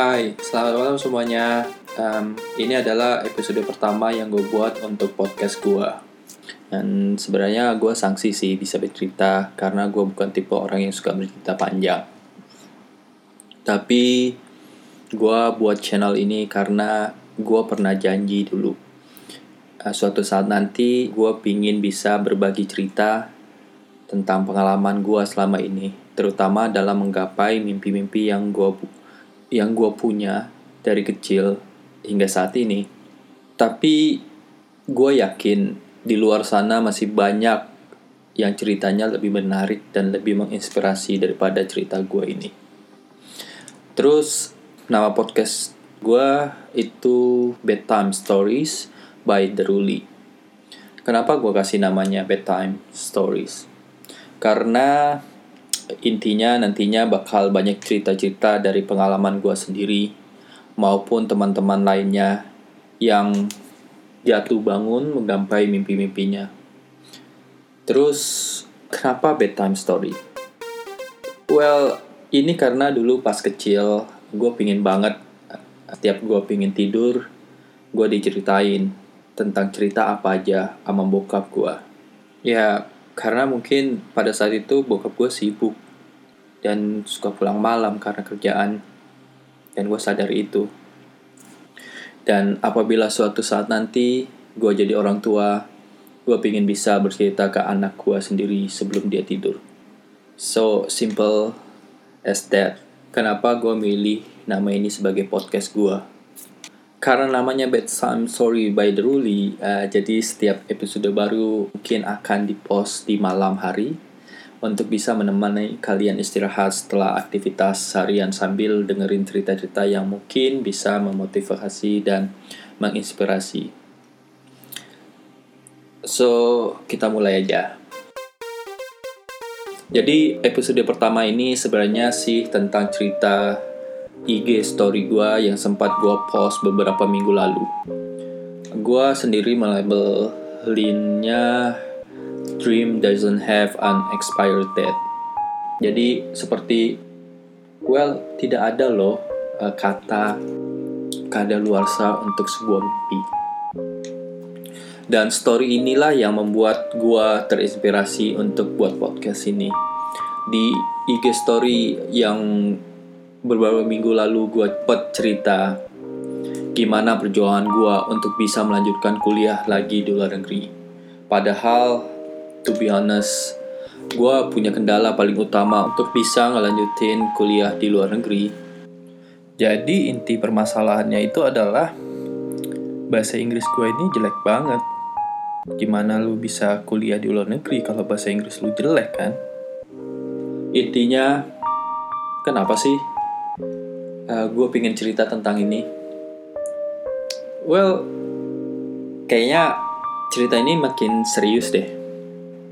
Hai, selamat malam semuanya. Um, ini adalah episode pertama yang gue buat untuk podcast gue. Dan sebenarnya gue sanksi sih bisa bercerita karena gue bukan tipe orang yang suka bercerita panjang. Tapi gue buat channel ini karena gue pernah janji dulu. Uh, suatu saat nanti gue pingin bisa berbagi cerita tentang pengalaman gue selama ini, terutama dalam menggapai mimpi-mimpi yang gue yang gue punya dari kecil hingga saat ini. Tapi gue yakin di luar sana masih banyak yang ceritanya lebih menarik dan lebih menginspirasi daripada cerita gue ini. Terus nama podcast gue itu Bedtime Stories by The Ruli. Kenapa gue kasih namanya Bedtime Stories? Karena intinya nantinya bakal banyak cerita-cerita dari pengalaman gue sendiri maupun teman-teman lainnya yang jatuh bangun menggapai mimpi-mimpinya. Terus, kenapa bedtime story? Well, ini karena dulu pas kecil, gue pingin banget, setiap gue pingin tidur, gue diceritain tentang cerita apa aja sama bokap gue. Ya, karena mungkin pada saat itu bokap gue sibuk dan suka pulang malam karena kerjaan. Dan gue sadar itu. Dan apabila suatu saat nanti gue jadi orang tua gue pingin bisa bercerita ke anak gue sendiri sebelum dia tidur. So simple as that. Kenapa gue milih nama ini sebagai podcast gue karena namanya Bedtime Story by The Ruli, uh, jadi setiap episode baru mungkin akan dipost di malam hari untuk bisa menemani kalian istirahat setelah aktivitas harian sambil dengerin cerita-cerita yang mungkin bisa memotivasi dan menginspirasi. So, kita mulai aja. Jadi, episode pertama ini sebenarnya sih tentang cerita IG story gue yang sempat gue post beberapa minggu lalu. Gue sendiri melabel linnya dream doesn't have an expired date. Jadi seperti well tidak ada loh uh, kata luarsa untuk sebuah mimpi. Dan story inilah yang membuat gua terinspirasi untuk buat podcast ini. Di IG story yang beberapa minggu lalu gua buat cerita gimana perjuangan gua untuk bisa melanjutkan kuliah lagi di luar negeri. Padahal to be honest gue punya kendala paling utama untuk bisa ngelanjutin kuliah di luar negeri. Jadi inti permasalahannya itu adalah bahasa Inggris gue ini jelek banget. Gimana lu bisa kuliah di luar negeri kalau bahasa Inggris lu jelek kan? Intinya kenapa sih uh, eh, gue pengen cerita tentang ini well kayaknya cerita ini makin serius deh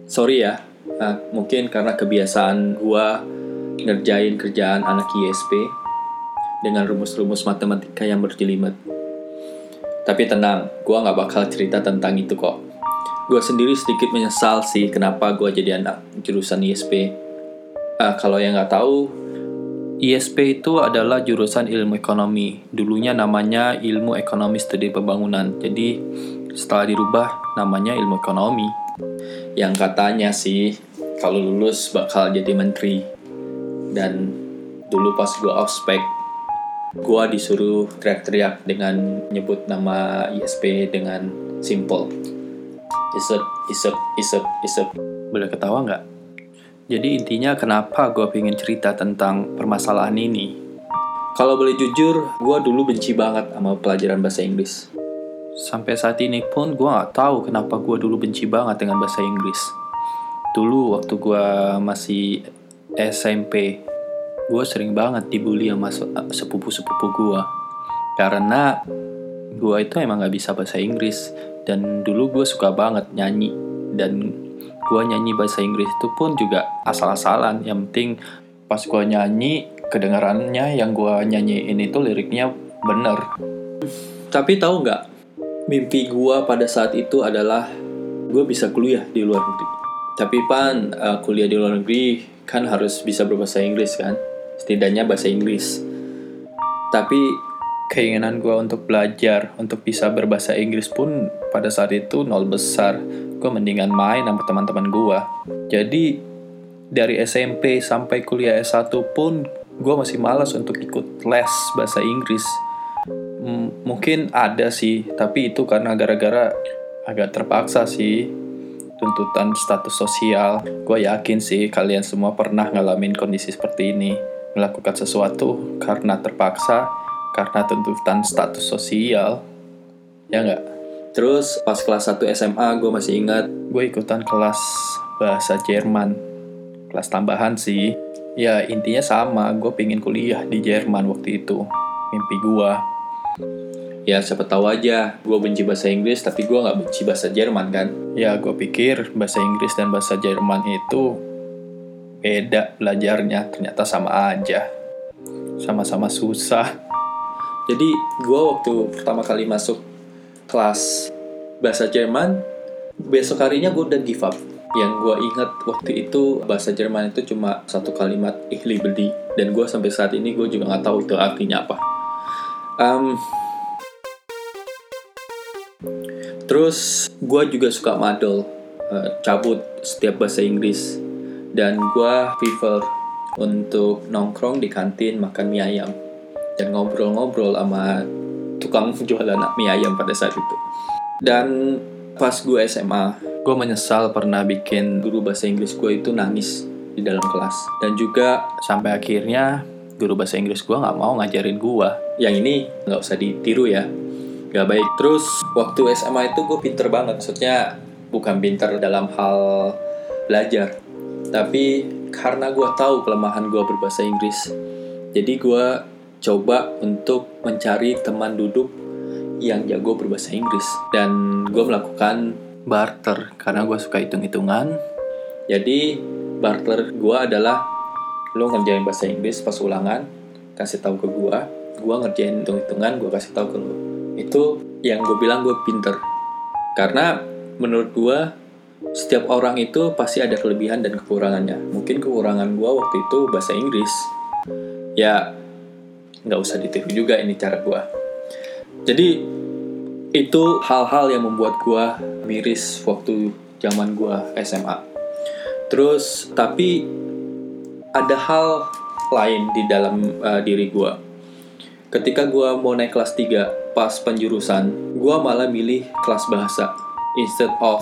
sorry ya, uh, mungkin karena kebiasaan gua ngerjain kerjaan anak ISP dengan rumus-rumus matematika yang berjelimet. Tapi tenang, gua nggak bakal cerita tentang itu kok. Gua sendiri sedikit menyesal sih kenapa gua jadi anak jurusan ISP. Uh, kalau yang nggak tahu, ISP itu adalah jurusan ilmu ekonomi. Dulunya namanya ilmu ekonomi studi pembangunan. Jadi setelah dirubah namanya ilmu ekonomi. Yang katanya sih kalau lulus bakal jadi menteri. Dan dulu pas gue ospek gue disuruh teriak-teriak dengan nyebut nama ISP dengan simple isep isep isep isep. Boleh ketawa nggak jadi intinya kenapa gue pengen cerita tentang permasalahan ini kalau boleh jujur gue dulu benci banget sama pelajaran bahasa Inggris Sampai saat ini pun gue gak tahu kenapa gue dulu benci banget dengan bahasa Inggris. Dulu waktu gue masih SMP, gue sering banget dibully sama sepupu-sepupu gue. Karena gue itu emang gak bisa bahasa Inggris. Dan dulu gue suka banget nyanyi. Dan gue nyanyi bahasa Inggris itu pun juga asal-asalan. Yang penting pas gue nyanyi, kedengarannya yang gue nyanyiin itu liriknya bener. Tapi tahu nggak, mimpi gue pada saat itu adalah gue bisa kuliah di luar negeri. Tapi pan uh, kuliah di luar negeri kan harus bisa berbahasa Inggris kan, setidaknya bahasa Inggris. Tapi keinginan gue untuk belajar, untuk bisa berbahasa Inggris pun pada saat itu nol besar. Gue mendingan main sama teman-teman gue. Jadi dari SMP sampai kuliah S1 pun gue masih malas untuk ikut les bahasa Inggris. M mungkin ada sih, tapi itu karena gara-gara agak terpaksa sih tuntutan status sosial. Gue yakin sih kalian semua pernah ngalamin kondisi seperti ini. Melakukan sesuatu karena terpaksa karena tuntutan status sosial. Ya nggak? Terus pas kelas 1 SMA gue masih ingat. Gue ikutan kelas bahasa Jerman. Kelas tambahan sih. Ya intinya sama. Gue pengen kuliah di Jerman waktu itu. Mimpi gue ya siapa tahu aja. Gue benci bahasa Inggris tapi gue nggak benci bahasa Jerman kan? Ya gue pikir bahasa Inggris dan bahasa Jerman itu beda belajarnya. Ternyata sama aja. Sama-sama susah jadi gue waktu pertama kali masuk kelas bahasa Jerman, besok harinya gue udah give up. Yang gue ingat waktu itu bahasa Jerman itu cuma satu kalimat ihli beli dan gue sampai saat ini gue juga nggak tahu itu artinya apa. Um, terus gue juga suka madol, uh, cabut setiap bahasa Inggris dan gue prefer untuk nongkrong di kantin makan mie ayam dan ngobrol-ngobrol sama tukang jualan mie ayam pada saat itu. Dan pas gue SMA, gue menyesal pernah bikin guru bahasa Inggris gue itu nangis di dalam kelas. Dan juga sampai akhirnya guru bahasa Inggris gue nggak mau ngajarin gue. Yang ini nggak usah ditiru ya, gak baik. Terus waktu SMA itu gue pinter banget, maksudnya bukan pinter dalam hal belajar, tapi karena gue tahu kelemahan gue berbahasa Inggris, jadi gue coba untuk mencari teman duduk yang jago berbahasa Inggris. Dan gue melakukan barter karena gue suka hitung-hitungan. Jadi barter gue adalah lo ngerjain bahasa Inggris pas ulangan kasih tahu ke gue gue ngerjain hitung-hitungan gue kasih tahu ke lo itu yang gue bilang gue pinter. Karena menurut gue setiap orang itu pasti ada kelebihan dan kekurangannya. Mungkin kekurangan gue waktu itu bahasa Inggris. Ya nggak usah ditiru juga ini cara gue jadi itu hal-hal yang membuat gue miris waktu zaman gue SMA terus tapi ada hal lain di dalam uh, diri gue ketika gue mau naik kelas 3 pas penjurusan gue malah milih kelas bahasa instead of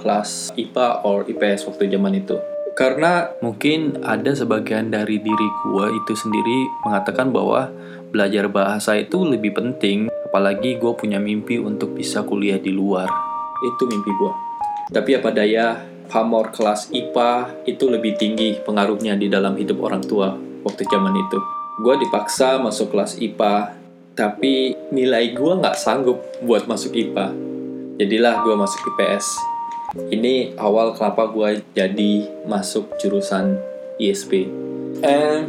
kelas IPA or IPS waktu zaman itu karena mungkin ada sebagian dari diri gue itu sendiri mengatakan bahwa belajar bahasa itu lebih penting, apalagi gue punya mimpi untuk bisa kuliah di luar. Itu mimpi gue. Tapi apa daya, pamor kelas IPA itu lebih tinggi pengaruhnya di dalam hidup orang tua waktu zaman itu. Gue dipaksa masuk kelas IPA, tapi nilai gue nggak sanggup buat masuk IPA. Jadilah gue masuk IPS ini awal kenapa gue jadi masuk jurusan ISP. Eh,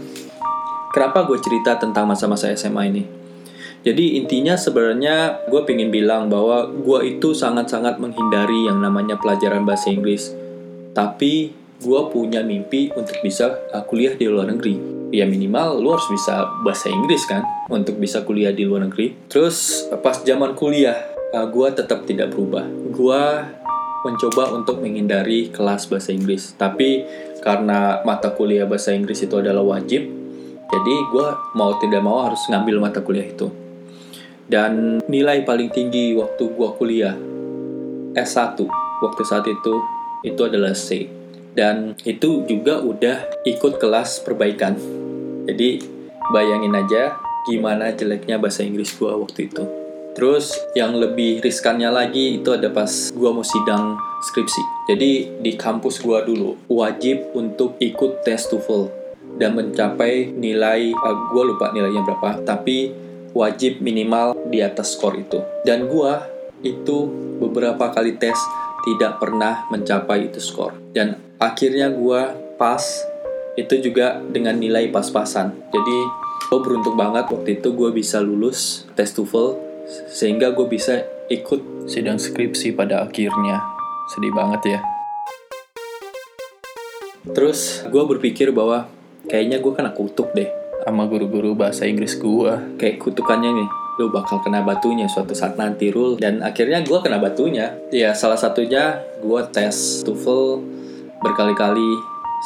kenapa gue cerita tentang masa-masa SMA ini? Jadi intinya sebenarnya gue pengen bilang bahwa gue itu sangat-sangat menghindari yang namanya pelajaran bahasa Inggris. Tapi gue punya mimpi untuk bisa uh, kuliah di luar negeri. Ya minimal lu harus bisa bahasa Inggris kan untuk bisa kuliah di luar negeri. Terus pas zaman kuliah, gue tetap tidak berubah. Gue mencoba untuk menghindari kelas bahasa Inggris. Tapi karena mata kuliah bahasa Inggris itu adalah wajib, jadi gue mau tidak mau harus ngambil mata kuliah itu. Dan nilai paling tinggi waktu gue kuliah S1 waktu saat itu itu adalah C. Dan itu juga udah ikut kelas perbaikan. Jadi bayangin aja gimana jeleknya bahasa Inggris gue waktu itu. Terus yang lebih riskannya lagi itu ada pas gua mau sidang skripsi. Jadi di kampus gua dulu wajib untuk ikut tes TOEFL dan mencapai nilai uh, gua lupa nilainya berapa, tapi wajib minimal di atas skor itu. Dan gua itu beberapa kali tes tidak pernah mencapai itu skor. Dan akhirnya gua pas itu juga dengan nilai pas-pasan. Jadi gue beruntung banget waktu itu gue bisa lulus tes TOEFL sehingga gue bisa ikut sidang skripsi pada akhirnya. Sedih banget ya. Terus gue berpikir bahwa kayaknya gue kena kutuk deh. Sama guru-guru bahasa Inggris gue. Kayak kutukannya nih, lu bakal kena batunya suatu saat nanti rule dan akhirnya gue kena batunya. Ya salah satunya gue tes TOEFL berkali-kali.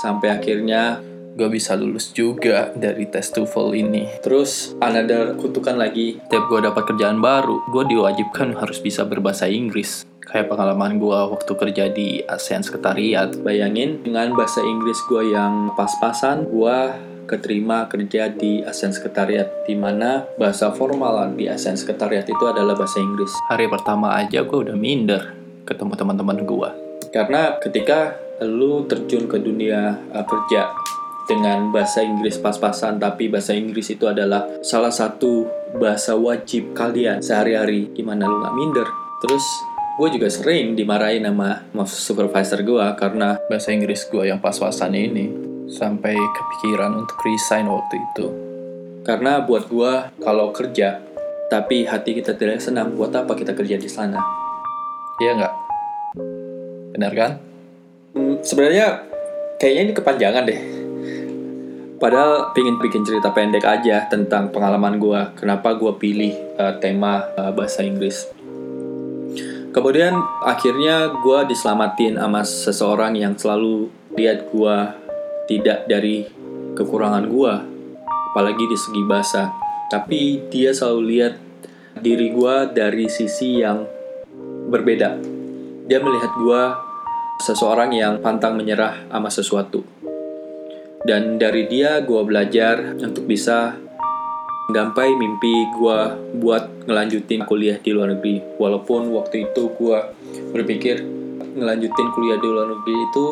Sampai akhirnya gue bisa lulus juga dari tes TOEFL ini terus another kutukan lagi tiap gue dapat kerjaan baru gue diwajibkan harus bisa berbahasa Inggris kayak pengalaman gue waktu kerja di ASEAN Sekretariat bayangin dengan bahasa Inggris gue yang pas-pasan gue keterima kerja di ASEAN Sekretariat di mana bahasa formal di ASEAN Sekretariat itu adalah bahasa Inggris. Hari pertama aja gue udah minder ketemu teman-teman gue. Karena ketika lu terjun ke dunia uh, kerja dengan bahasa Inggris pas-pasan tapi bahasa Inggris itu adalah salah satu bahasa wajib kalian sehari-hari gimana lu nggak minder terus gue juga sering dimarahin sama supervisor gue karena bahasa Inggris gue yang pas-pasan ini sampai kepikiran untuk resign waktu itu. Karena buat gua kalau kerja tapi hati kita tidak senang, buat apa kita kerja di sana? Iya nggak? Benar kan? Hmm, sebenarnya kayaknya ini kepanjangan deh. Padahal pingin bikin cerita pendek aja tentang pengalaman gua, kenapa gua pilih uh, tema uh, bahasa Inggris. Kemudian akhirnya gue diselamatin sama seseorang yang selalu lihat gue tidak dari kekurangan gua apalagi di segi bahasa. Tapi dia selalu lihat diri gua dari sisi yang berbeda. Dia melihat gua seseorang yang pantang menyerah sama sesuatu dan dari dia gua belajar untuk bisa menggapai mimpi gua buat ngelanjutin kuliah di luar negeri walaupun waktu itu gua berpikir ngelanjutin kuliah di luar negeri itu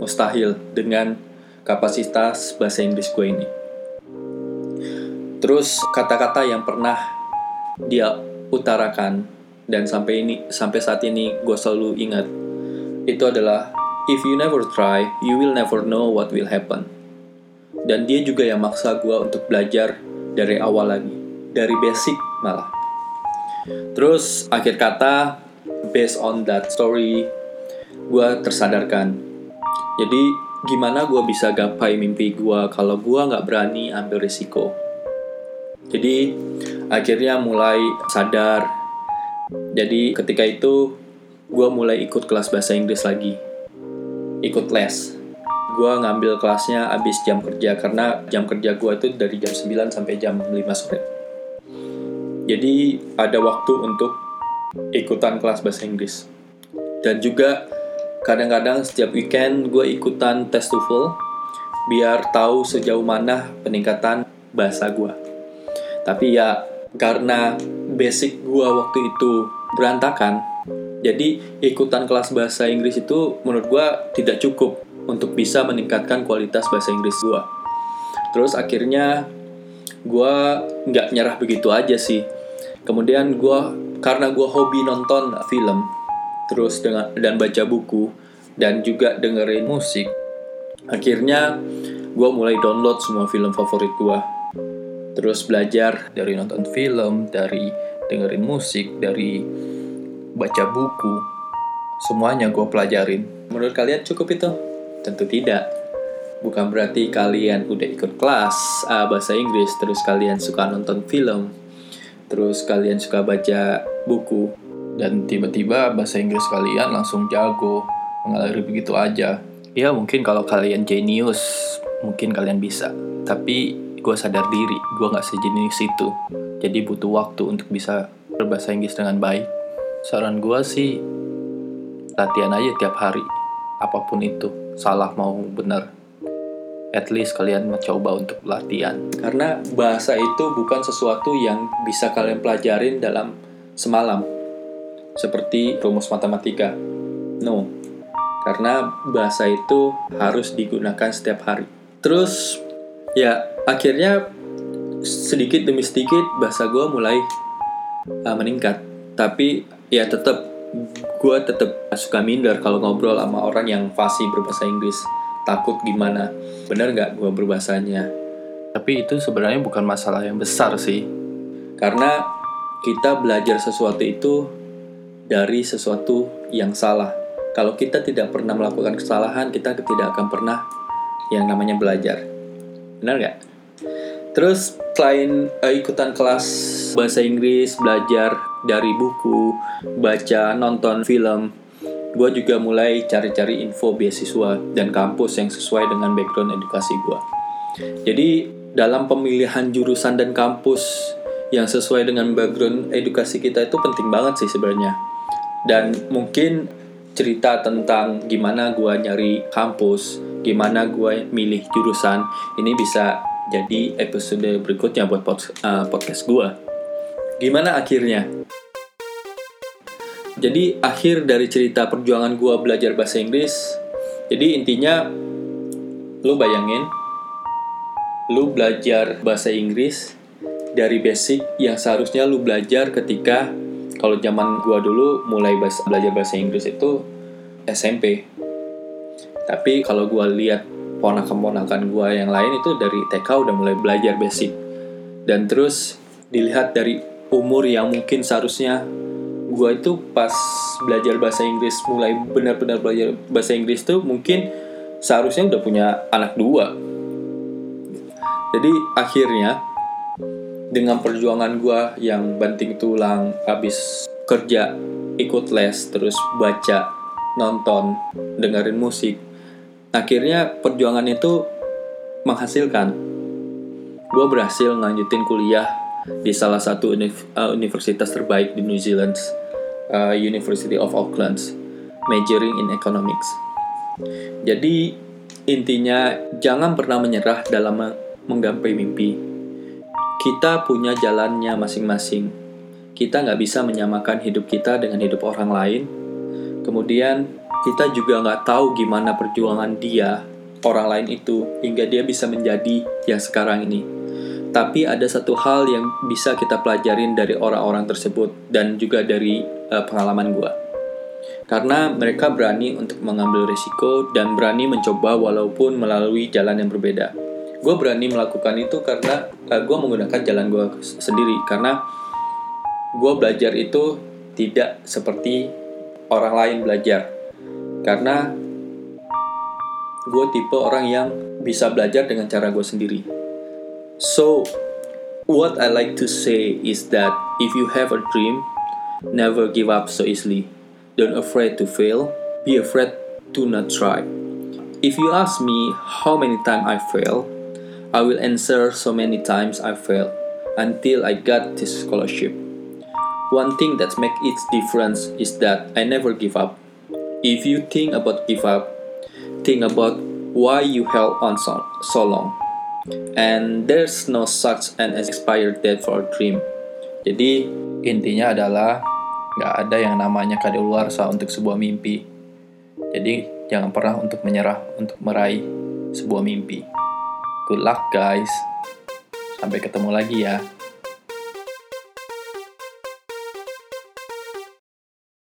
mustahil dengan kapasitas bahasa Inggris gue ini. Terus kata-kata yang pernah dia utarakan dan sampai ini sampai saat ini gue selalu ingat itu adalah if you never try you will never know what will happen dan dia juga yang maksa gue untuk belajar dari awal lagi dari basic malah terus akhir kata based on that story gue tersadarkan jadi gimana gue bisa gapai mimpi gue kalau gue nggak berani ambil risiko. Jadi akhirnya mulai sadar. Jadi ketika itu gue mulai ikut kelas bahasa Inggris lagi. Ikut les. Gue ngambil kelasnya abis jam kerja karena jam kerja gue itu dari jam 9 sampai jam 5 sore. Jadi ada waktu untuk ikutan kelas bahasa Inggris. Dan juga Kadang-kadang setiap weekend gue ikutan tes TOEFL biar tahu sejauh mana peningkatan bahasa gue. Tapi ya karena basic gue waktu itu berantakan, jadi ikutan kelas bahasa Inggris itu menurut gue tidak cukup untuk bisa meningkatkan kualitas bahasa Inggris gue. Terus akhirnya gue nggak nyerah begitu aja sih. Kemudian gue karena gue hobi nonton film, terus dengan dan baca buku dan juga dengerin musik akhirnya gue mulai download semua film favorit gue terus belajar dari nonton film dari dengerin musik dari baca buku. Semuanya gue pelajarin. Menurut kalian cukup itu? Tentu tidak. Bukan berarti kalian udah ikut kelas uh, bahasa Inggris terus kalian suka nonton film terus kalian suka baca buku dan tiba-tiba bahasa Inggris kalian langsung jago mengalir begitu aja. Ya mungkin kalau kalian genius mungkin kalian bisa. Tapi gue sadar diri gue nggak sejenis itu. Jadi butuh waktu untuk bisa berbahasa Inggris dengan baik saran gue sih latihan aja tiap hari apa pun itu salah mau benar at least kalian mencoba untuk latihan karena bahasa itu bukan sesuatu yang bisa kalian pelajarin dalam semalam seperti rumus matematika. No, karena bahasa itu harus digunakan setiap hari. Terus, ya akhirnya sedikit demi sedikit bahasa gue mulai uh, meningkat. Tapi ya tetap gue tetap suka minder kalau ngobrol sama orang yang fasih berbahasa Inggris. Takut gimana? Bener nggak gue berbahasanya? Tapi itu sebenarnya bukan masalah yang besar sih. Karena kita belajar sesuatu itu dari sesuatu yang salah. Kalau kita tidak pernah melakukan kesalahan, kita tidak akan pernah yang namanya belajar. Benar nggak? Terus selain uh, ikutan kelas bahasa Inggris, belajar dari buku, baca, nonton film, gue juga mulai cari-cari info beasiswa dan kampus yang sesuai dengan background edukasi gue. Jadi dalam pemilihan jurusan dan kampus yang sesuai dengan background edukasi kita itu penting banget sih sebenarnya. Dan mungkin cerita tentang gimana gue nyari kampus, gimana gue milih jurusan, ini bisa jadi episode berikutnya buat pod, uh, podcast gue. Gimana akhirnya? Jadi akhir dari cerita perjuangan gue belajar bahasa Inggris, jadi intinya lu bayangin, lu belajar bahasa Inggris dari basic yang seharusnya lu belajar ketika kalau zaman gua dulu mulai belajar bahasa Inggris itu SMP. Tapi kalau gua lihat ponakan-ponakan gua yang lain itu dari TK udah mulai belajar basic. Dan terus dilihat dari umur yang mungkin seharusnya gua itu pas belajar bahasa Inggris mulai benar-benar belajar bahasa Inggris tuh mungkin seharusnya udah punya anak dua. Jadi akhirnya dengan perjuangan gue yang banting tulang habis kerja ikut les terus baca nonton dengerin musik akhirnya perjuangan itu menghasilkan gue berhasil lanjutin kuliah di salah satu uh, universitas terbaik di New Zealand uh, University of Auckland majoring in economics jadi intinya jangan pernah menyerah dalam menggapai mimpi kita punya jalannya masing-masing. Kita nggak bisa menyamakan hidup kita dengan hidup orang lain. Kemudian kita juga nggak tahu gimana perjuangan dia, orang lain itu, hingga dia bisa menjadi yang sekarang ini. Tapi ada satu hal yang bisa kita pelajarin dari orang-orang tersebut dan juga dari uh, pengalaman gue. Karena mereka berani untuk mengambil risiko dan berani mencoba walaupun melalui jalan yang berbeda gue berani melakukan itu karena uh, eh, gue menggunakan jalan gue sendiri karena gue belajar itu tidak seperti orang lain belajar karena gue tipe orang yang bisa belajar dengan cara gue sendiri so what I like to say is that if you have a dream never give up so easily don't afraid to fail be afraid to not try if you ask me how many times I fail I will answer so many times I failed until I got this scholarship. One thing that makes its difference is that I never give up. If you think about give up, think about why you held on so, so long. And there's no such an expired date for a dream. Jadi intinya adalah nggak ada yang namanya kadaluarsa untuk sebuah mimpi. Jadi jangan pernah untuk menyerah untuk meraih sebuah mimpi. Good luck guys. Sampai ketemu lagi ya.